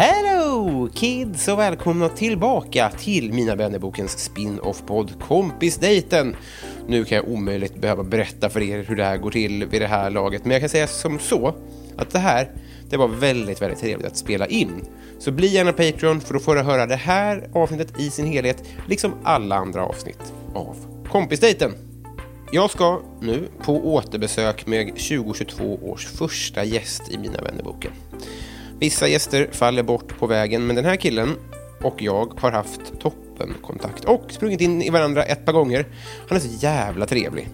Hello kids och välkomna tillbaka till Mina vännerbokens spin-off-podd Kompisdejten. Nu kan jag omöjligt behöva berätta för er hur det här går till vid det här laget, men jag kan säga som så att det här, det var väldigt, väldigt trevligt att spela in. Så bli gärna Patreon för då får du höra det här avsnittet i sin helhet, liksom alla andra avsnitt av Kompisdejten. Jag ska nu på återbesök med 2022 års första gäst i Mina vännerboken. Vissa gäster faller bort på vägen, men den här killen och jag har haft toppenkontakt och sprungit in i varandra ett par gånger. Han är så jävla trevlig.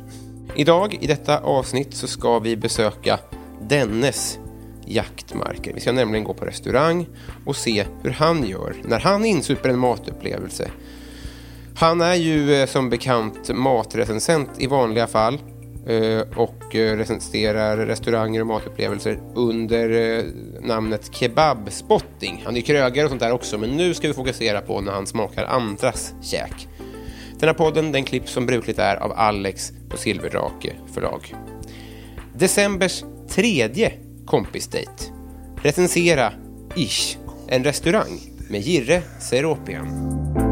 Idag i detta avsnitt så ska vi besöka dennes jaktmarker. Vi ska nämligen gå på restaurang och se hur han gör när han insuper en matupplevelse. Han är ju eh, som bekant matrecensent i vanliga fall Eh, och eh, recenserar restauranger och matupplevelser under eh, namnet Kebabspotting. Han är krögare och sånt där också, men nu ska vi fokusera på när han smakar andras käk. Den här podden den klipps som brukligt är av Alex på Silverdrake förlag. Decembers tredje kompisdejt. Recensera Ish, en restaurang med Jirre Seropian.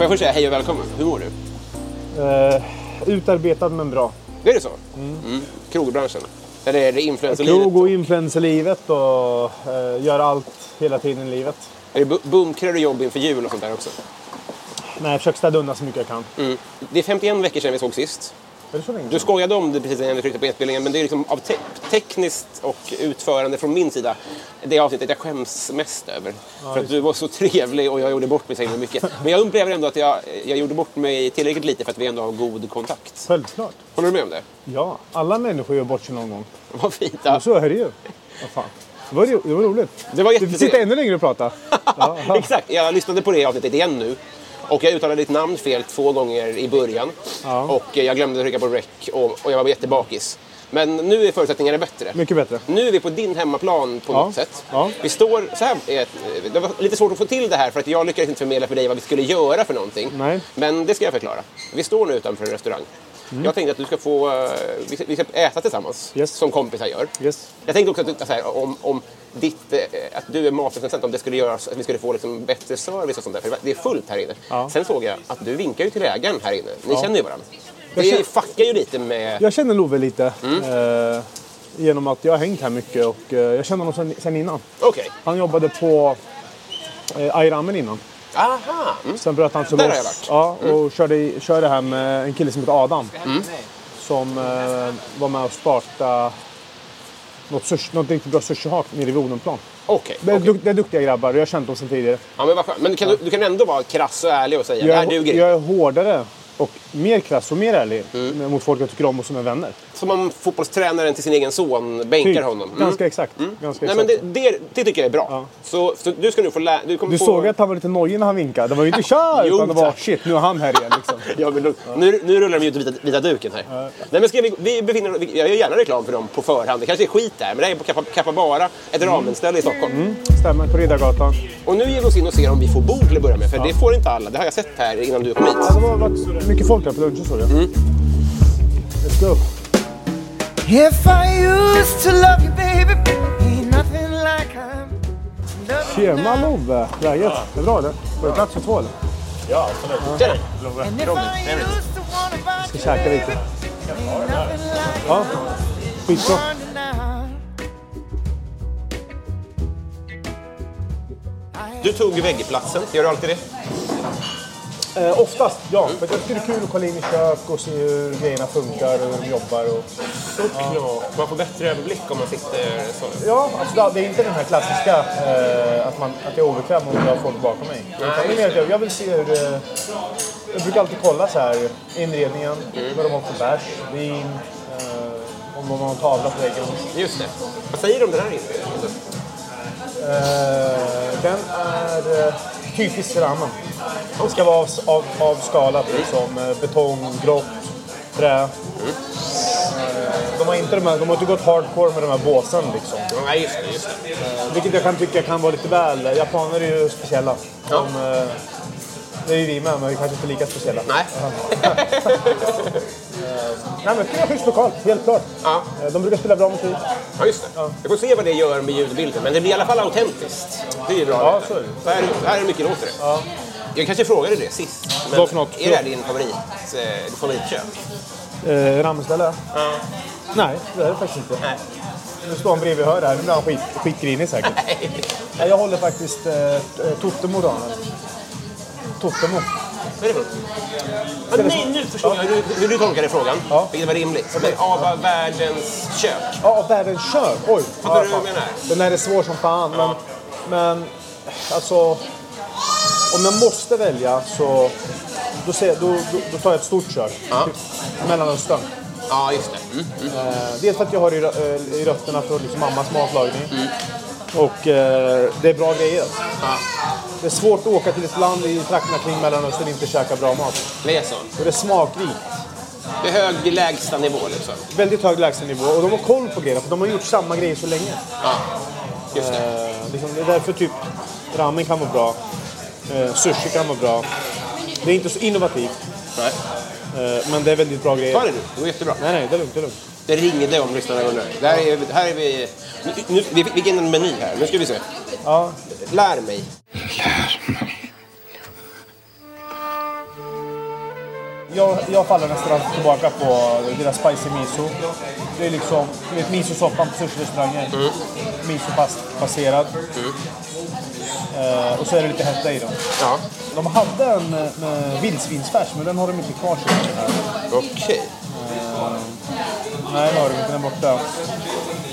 Får jag först säga hej och välkommen. Hur mår du? Eh, utarbetad men bra. Är det så? Mm. Krogbranschen? Eller är det influencerlivet? Krog och influencerlivet och eh, gör allt hela tiden i livet. Är det bu- bunkrar och jobb inför jul och sånt där också? Nej, jag försöker städa undan så mycket jag kan. Mm. Det är 51 veckor sedan vi såg sist. Du skojade om det precis innan vi tryckte på inspelningen, men det är liksom av te tekniskt och utförande från min sida det avsnittet jag skäms mest över. för att du var så trevlig och jag gjorde bort mig så himla mycket. Men jag upplever ändå att jag, jag gjorde bort mig tillräckligt lite för att vi ändå har god kontakt. Självklart. Håller du med om det? Ja, alla människor gör bort sig någon gång. Vad fint. Ja. Ja. Så är det ju. Vad fan. Det var, det var roligt. Det var jättetrevligt. sitta ännu längre och prata. Ja, ja. Exakt, jag lyssnade på det avsnittet igen nu. Och jag uttalade ditt namn fel två gånger i början. Ja. Och jag glömde trycka på rec och, och jag var jättebakis. Men nu är förutsättningarna bättre. Mycket bättre. Nu är vi på din hemmaplan på Ja. något sätt. Ja. Vi står så här, eh, det var lite svårt att få till det här för att jag lyckades inte förmedla för dig vad vi skulle göra för någonting. Nej. Men det ska jag förklara. Vi står nu utanför en restaurang. Jag tänkte att du ska få, eh, vi ska, vi ska äta tillsammans, Yes. som kompisar gör. Yes. Jag tänkte också att, här, om, om ditt, eh, att du är matrecensent, om det skulle göra att vi skulle få liksom bättre service och sånt där. För det är fullt här inne. Ja. Sen såg jag att du vinkar ju till ägaren här inne. Ni känner ju varandra. Jag Det känner- fuckar ju lite med... Jag känner Love lite. Mm. Eh, genom att jag har hängt här mycket och eh, jag känner honom sen, sen innan. Okej. Han jobbade på eh, Ayramen innan. Aha! Mm. Sen bröt han sig Där har loss. jag varit. Mm. Ja, och körde, i- körde här med en kille som heter Adam. Som eh, var med och startade något, sushi, något riktigt bra sushihak nere vid Odenplan. Okej. Det, är okej. duk, det är duktiga grabbar och jag har känt dem sedan tidigare. Ja, men vad skönt. Men kan du, du kan ändå vara krass och ärlig och säga det här Jag, duger jag är hårdare och mer krass och mer ärlig Mm. mot folk jag tycker om och som är vänner. Som om fotbollstränaren till sin egen son bänkar Typ. honom. Mm. Ganska exakt. Ganska Nej, men det, det, det tycker jag är bra. Så, så du ska nu få lära... Du, Du få... såg att han var lite nojig när han vinkade. Det var ju inte kör! Jo, utan det var shit, nu är han här igen. Liksom. Ja, men, nu, nu rullar de ut vita, vita duken här. Nej, men ska vi, vi befinner, vi- jag gör gärna reklam för dem på förhand. Det kanske är skit där, men det är på Kappa, Kappa ett ramenställe i Stockholm. Stämmer, på Riddargatan. Och nu ger vi oss in och ser om vi får bord till att börja med, för det får inte alla. Det har jag sett här innan du kom hit. Ja, det mycket folk där på lunchen såg jag. Mm. Let's go. If I used to love you, baby, ain't nothing like I'm Tjena Love! Läget? Det är bra eller? Får du plats för två eller? Tjena! If I used to wanna buy Ska käka lite. Ja, skitbra. Du tog väggplatsen, gör du alltid det? Eh, oftast, ja. För jag tycker det är kul att kolla in i kök och se hur grejerna funkar och hur de jobbar. Och... Såklart. Man får bättre överblick om man sitter så. Ja, alltså, det är inte den här klassiska eh, att, man, att jag är obekväm om jag har folk bakom mig. Utan det är mer att jag, jag vill se hur det... Jag brukar alltid kolla så här inredningen, vad de har för bärs, vin, eh, om de har en tavla på väggen. Just det. Vad säger du om den här inredningen? Eh, den är typisk för ramen. Det ska vara av, av, avskalat, liksom. Eh, betong, grått, trä. Eh, de har inte de här, de har inte gått hardcore med de här båsen liksom. Nej, just det. Just det. Eh, vilket jag kan tycka kan vara lite väl... Japaner är ju speciella. De, eh, det är ju vi med, men vi kanske inte är lika speciella. Nej. Nej men schysst lokal, helt klart. Ja. Eh, De brukar spela bra musik. Ja, just det. Vi får se vad det gör med ljudbilden, men det blir i alla fall autentiskt. Det är ju bra. Ja, så är det. Här, här är det mycket låter det. Jag kanske frågade det sist. Men för något? Är det här din favorit, eh, ditt favoritkök? Eh, Ramställe? Ja. Nej, det är det faktiskt inte. Nej. Nu står han bredvid och hör det här. Nu blir han skit, skitgrinig säkert. Nej, jag håller faktiskt eh, Totemo. Totemo. Vad är det för något? Nej, nu förstår jag hur, hur du tolkade frågan. Ja. Vilket var rimligt. Men av världens kök. Ja, världens kök. Oj. Fattar ja, du vad jag menar? Den här är svår som fan. Men, men alltså... Om jag måste välja så... Då, ser, då, då, då tar jag ett stort kök. Ja. Typ Mellanöstern. Ja, just det. Mm. Eh, dels för att jag har i, eh, i rötterna från liksom mammas matlagning. Mm. Och eh, det är bra grejer. Ja. Det är svårt att åka till ett land i trakterna kring Mellanöstern och inte käka bra mat. Det är så. Och det är smakrikt. Det är hög lägsta nivå liksom. Väldigt hög lägstanivå. Och de har koll på grejerna, för de har gjort samma grejer så länge. Ja, just det. Eh, liksom, det är därför typ ramen kan vara bra. Eh, sushi kan vara bra. Det är inte så innovativt, Nej. eh, men det är väldigt bra grejer. Ta det du, det går jättebra. Nej, nej, det är lugnt. Det är lugnt. Det ringde om lyssnarna undrar. Där är, här är vi... Nu, nu, en meny här. Nu ska vi se. Ja, Lär mig. Jag, jag faller nästan tillbaka på deras spicy miso. Det är liksom, du vet misosoppan på sushi-restauranger. Mm. Miso-baserad. Eh, och så är det lite hetta i den. Ja, De hade en med, med vildsvinsfärs, men den har de inte kvar. Så mycket här. okej. Nej, det har de inte. Den är borta.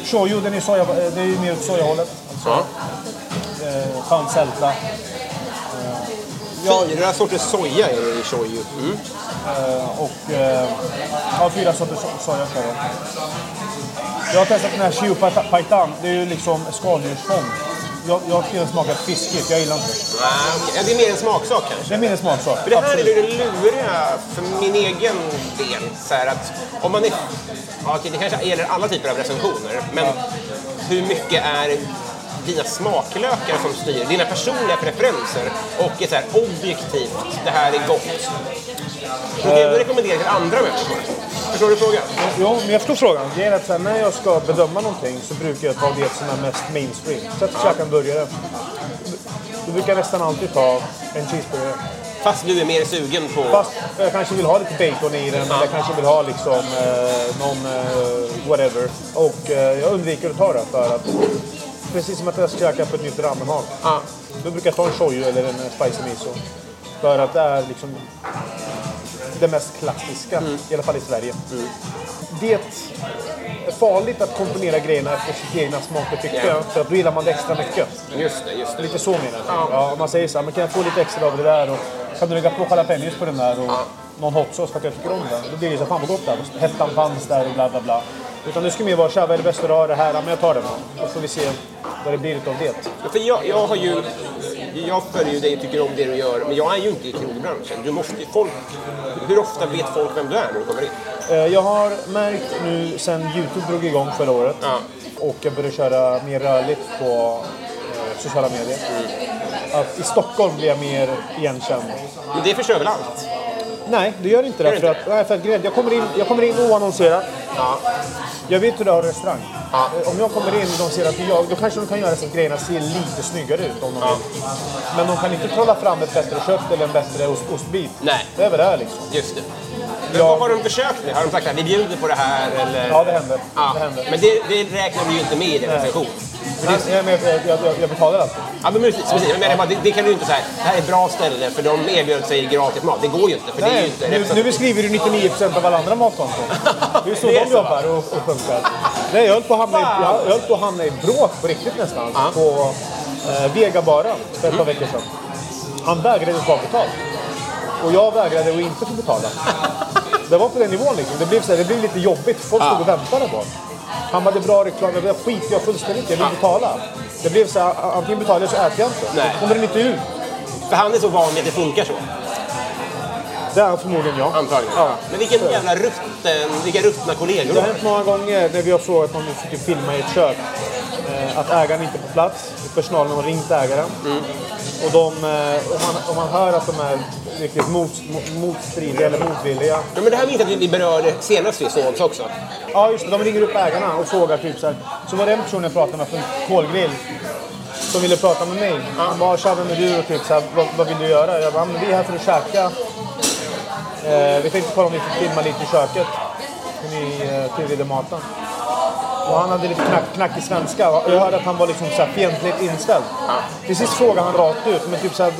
Shoyu, den är, soja, eh, det är ju mer åt sojahållet. Alltså. Ja. Eh, skön sälta. Fyra sorters soja är det i shoyu. Mm. Eh, och eh, ja, fyra sorters so- soja kvar. då. Jag har testat den här Pai- Paitan. Det är ju liksom skaldjursfång. Jag, jag tycker den smakar fiskigt. Jag gillar inte det. Ja, det är mer en smaksak kanske. Det är mer en smaksak. För det här är Absolut. det luriga för min egen del. Så att om man är... Ja, det kanske gäller alla typer av recensioner. Men hur mycket är dina smaklökar som styr? Dina personliga preferenser och ett så här objektivt, det här är gott. Du kan ju ändå rekommendera till andra människor. Förstår du frågan? Jo, men jag förstår frågan. Grejen är att så här, när jag ska bedöma någonting så brukar jag ta det som är mest mainstream. Sätt och käka en burgare. Då brukar jag nästan alltid ta en cheeseburgare. Fast du är mer sugen på... Fast jag kanske vill ha lite bacon i den, eller jag kanske vill ha liksom eh, någon eh, whatever. Och eh, jag undviker att ta det för att precis som att jag ska käka på ett nytt ramenhak. Ja. Då brukar jag ta en shoyu eller en spicy miso. För att det är liksom det mest klassiska, i alla fall i Sverige. Det är farligt att komponera grejerna efter sitt egna smak och tycke. Ja. För då gillar man det extra mycket. Just det, just det. Lite så menar jag. Ja. om man säger så här, men kan jag få lite extra av det där och kan du lägga på jalapenos på den där och någon hot sauce för att jag tycker om den. Då blir det så fan vad gott det här. Hettan fanns där och bla bla bla. Utan det skulle mer vara, tja vad är det bästa du har det här? Ja, men jag tar den. Då får vi se vad det blir utav det. För jag, jag har ju... Jag följer ju dig och tycker om det du gör, men jag är ju inte i krogbranschen. Du måste. Folk... Hur ofta vet folk vem du är när du kommer in? Eh, Jag har märkt nu sen Youtube drog igång förra året Ja. och jag började köra mer rörligt på eh, sociala medier. Att i Stockholm blir jag mer igenkänd. Men det förstör väl allt? Nej, det gör inte det. Gör För inte att, nej, för att jag, kommer in, jag kommer in oannonserat. Ja. Jag vet hur det är att ha restaurang. Ja. Om jag kommer in och de ser att jag, då kanske de kan göra så att grejerna ser lite snyggare ut om de Ja. vill. Men de kan inte trolla fram ett bättre kött eller en bättre ost, ostbit. Nej. Det är väl det här liksom. Just det. Men Ja. vad har de försökt med? Har de sagt att vi bjuder på det här eller? Ja, det händer. Ja. Det händer. Men det, det räknar du ju inte med i din recension. Nej, jag, jag, jag, jag, betalar alltid. Ja, men precis. precis. Jag menar det, det kan du inte säga. Det här är ett bra ställe för de erbjöd sig gratis mat. Det går ju inte. För det är ju Nej, inte nu, nu beskriver du 99% av alla andra matkonton. Det är så Det är de så, jobbar och, och funkar. Nej, jag höll på att hamna i, jag, höll på att hamna i bråk på riktigt nästan. Ja. På eh, Vegabaren för ett par veckor sedan. Han vägrade ta betalt. Och jag vägrade att inte få betala. Det var på den nivån liksom. Det blev, så här, det blev lite jobbigt. Folk stod och väntade på Han hade bra reklam. Det skiter jag fullständigt. Jag vill betala. Det blev så här, antingen betalar jag så äter jag inte. Nej. Då kommer den inte ut. För han är så van vid att det funkar så. Det är förmodligen jag. Antagligen. Ja. Men vilken jävla rutten, vilka ruttna kollegor Det har hänt många gånger när vi har frågat om vi fick filma i ett kök. Eh, att ägaren inte är på plats. Personalen har ringt ägaren. Och de, eh, om, man, om man hör att de är riktigt mot, mot, motstridiga eller motvilliga. Ja, men det här minns jag att vi berörde senast vi sågs också. Ja, just det. De ringer upp ägarna och frågar typ så här. Så var det en person jag pratade med från Kolgrill. Som ville prata med mig. Han bara, tja vem är du? Och typ så här, vad, vad vill du göra? Jag bara, vi är här för att käka. Eh, vi tänkte kolla om vi fick filma lite i köket. Hur ni eh, tillreder maten. Och han hade lite knack, knackig svenska. Och jag hörde att han var liksom så här fientligt inställd. Till sist frågade han rakt ut. Men typ så här,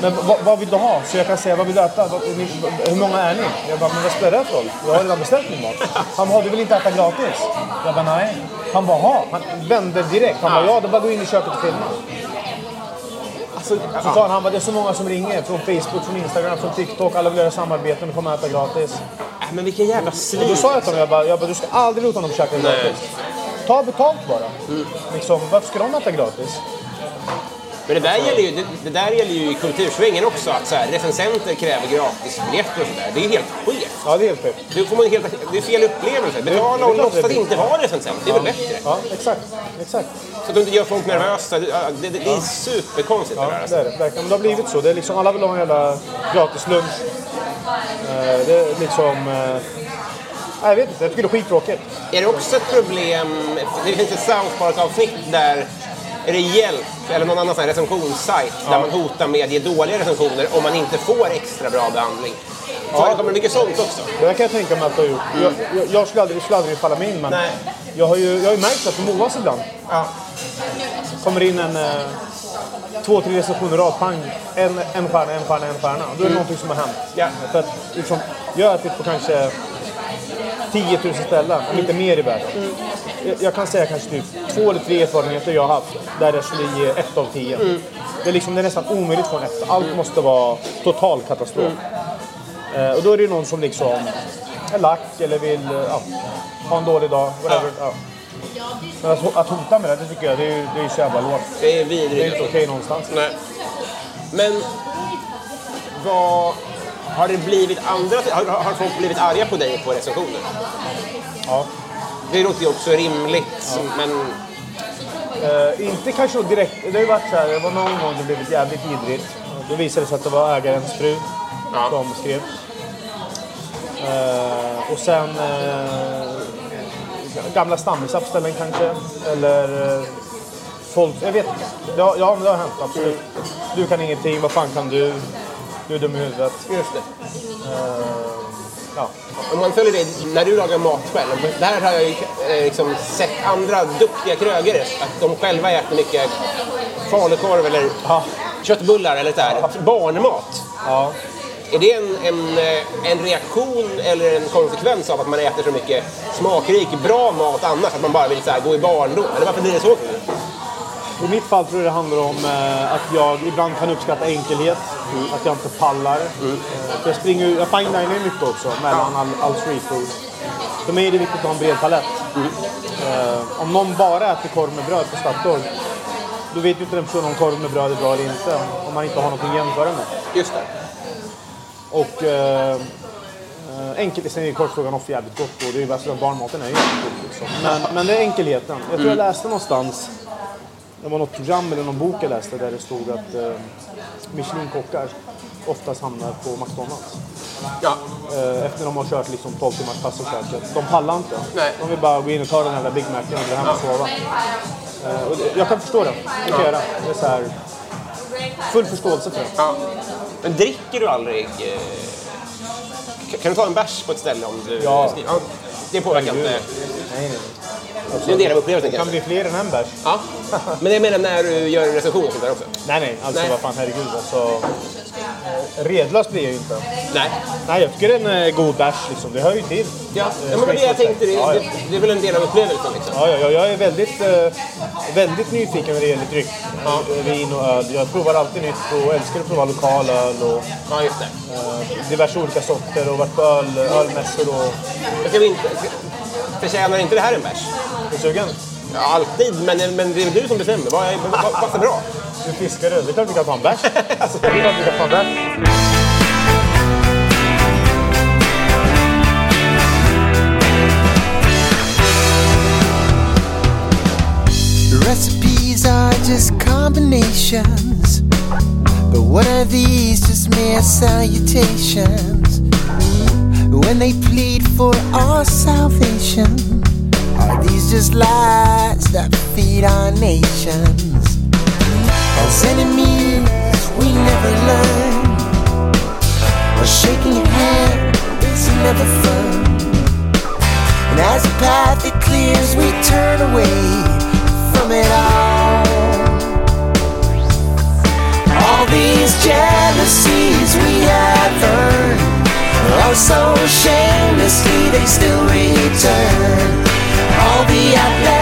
men vad, vad vill du ha? Så jag kan säga, vad vill du äta? Vad, ni, hur många är ni? Jag bara, men vad spelar det för roll? Jag har redan beställt min mat. Han bara, du vill inte äta gratis? Jag bara, nej. Han bara, ha. Han vände direkt. Han bara, ja, då bara gå in i köket och filma. Alltså, Så sa han, han bara, det är så många som ringer. Från Facebook, från Instagram, från TikTok. Alla vill göra samarbeten och komma äta gratis men vilken jävla Och då slit. sa jag till honom, jag bara, jag bara du ska aldrig låta honom käka gratis. Ta betalt bara. Liksom, varför ska de äta gratis? Men det där, gäller ju, det, det där gäller ju i kultursvängen också. Att så här, recensenter kräver gratisbiljetter och sådär. Det är ju helt skevt. Ja, det är helt skevt. Det, får helt, det är fel upplevelse. Betala det och det låtsas är. inte vara recensent. Det är väl bättre? Ja, exakt. exakt. Så att du inte gör folk nervösa. Det, det, det, det är superkonstigt Ja, det där. det Alltså. är det. Verkligen. Men det har blivit så. Det är liksom, alla vill ha en jävla gratis lunch. Eh, det är liksom... Eh, jag vet inte, jag tycker det är skittråkigt. Är det också ett problem, det finns ett South Park-avsnitt där är det Hjälp eller någon annan sån recensionssajt där man hotar med att ge dåliga recensioner om man inte får extra bra behandling. Förekommer det mycket sånt också? Det där kan jag tänka mig att du har gjort. Jag, jag, jag skulle aldrig, skulle aldrig falla mig in, men Nej. jag har ju jag har ju märkt att det moas ibland. Ja. kommer in en... Två, tre recensioner rakt, pang. En, en stjärna, en stjärna, en stjärna. Då är det någonting som har hänt. Ja. För att liksom, jag har ätit på kanske 10 000 ställen, om inte mer i världen. Jag, jag kan säga kanske typ två eller tre erfarenheter jag har haft där jag skulle ge ett av tio. Det, är liksom, det är nästan omöjligt få en ett. Allt måste vara total katastrof. Eh, och då är det någon som liksom är lack eller vill ja, ha en dålig dag. Whatever. Ja. Men att, att hota med det, det tycker jag, det är ju det är så jävla lågt. Det är Det är vidrigt. inte okej någonstans. Nej. Men vad... Har det blivit andra... Har, har folk blivit arga på dig på recensioner? Ja. Det låter ju också rimligt, men... Eh, inte kanske direkt, det har ju varit så här, det var någon gång det blivit jävligt vidrigt. Då visade det sig att det var ägarens fru Ja. som skrev. Eh, och sen eh, gamla stammisar på ställen kanske. Eller eh, folk, jag vet inte. Har, ja, det har hänt absolut. Du kan ingenting, vad fan kan du? Du är dum i huvudet. Just det. Eh, ja. Om man följer dig när du lagar mat själv. Där har jag ju eh, liksom sett andra duktiga krögare. Att de själva äter mycket falukorv eller Ja. köttbullar eller så här. Barnmat. ja. Är det en, en, eh, en reaktion eller en konsekvens av att man äter så mycket smakrik, bra mat annars? Att man bara vill så här, gå i barndom? Eller varför blir det så? I mitt fall tror jag det handlar om eh, att jag ibland kan uppskatta enkelhet. Att jag inte pallar. Eh, för jag springer jag fine dinar ju mycket också mellan all, all street food. För mig är det viktigt att ha en bred palett. Eh, om någon bara äter korv med bröd på Statoil, då vet ju inte den personen om korv med bröd är bra eller inte. Om man inte har något att jämföra med. Just det. Och eh, eh, enkelt, sen är korvstroganoff ofta jävligt gott och det är ju bäst barnmaten är ju jävligt god liksom. men, men det är enkelheten. Jag tror jag läste någonstans, det var något program eller någon bok jag läste där det stod att eh, Michelin-kockar oftast hamnar på McDonalds. Ja. Eh, Efter de har kört liksom 12 timmars pass och köket. De pallar inte. Nej. De vill bara gå in och ta den här Big Macen och dra hem och sova. Eh, jag kan förstå det. Det kan jag göra. Det är så här, full förståelse för det. Ja. Men dricker du aldrig... Eh... Kan du ta en bärs på ett ställe om du Ja. skriver? Ja. Det påverkar inte. Nej, nej, nej. Det är en del av upplevelsen Det kan bli fler än en bärs. Ja. Men jag menar när du gör recensioner och sånt där också? Nej, nej. Alltså Nej. vad fan, herregud. Alltså, eh, redlös blir jag ju inte. Nej. Nej, jag tycker det är en eh, god bärs liksom. Det hör ju till. Ja, Eh, ja men det jag tänkte. Det, Ja, ja. det, det är väl en del av upplevelsen liksom. Ja, ja, ja, jag är väldigt, eh, väldigt nyfiken när det gäller dryck. Eh, Vin och öl. Jag provar alltid nytt och älskar att prova lokal öl och Ja, just det. eh, diverse olika sorter och varit på öl, ölmässor och... Ska vi inte, förtjänar inte det här en bärs? Är du sugen? Ja, alltid, men, men det är du som bestämmer. Vad, är- vad, vad passar bra? Du fiskare, det är klart vi kan ta en bärs. det är vi kan ta en bärs. Recipes are just combinations. But what are these? Just mere salutations. When they plead for our salvation, are these just lies that feed our nations? As enemies, we never learn. Or shaking your hand is never fun. And as the path it clears, we turn away from it all. All these jealousies we have earned are so shamelessly they still return. All the outlandish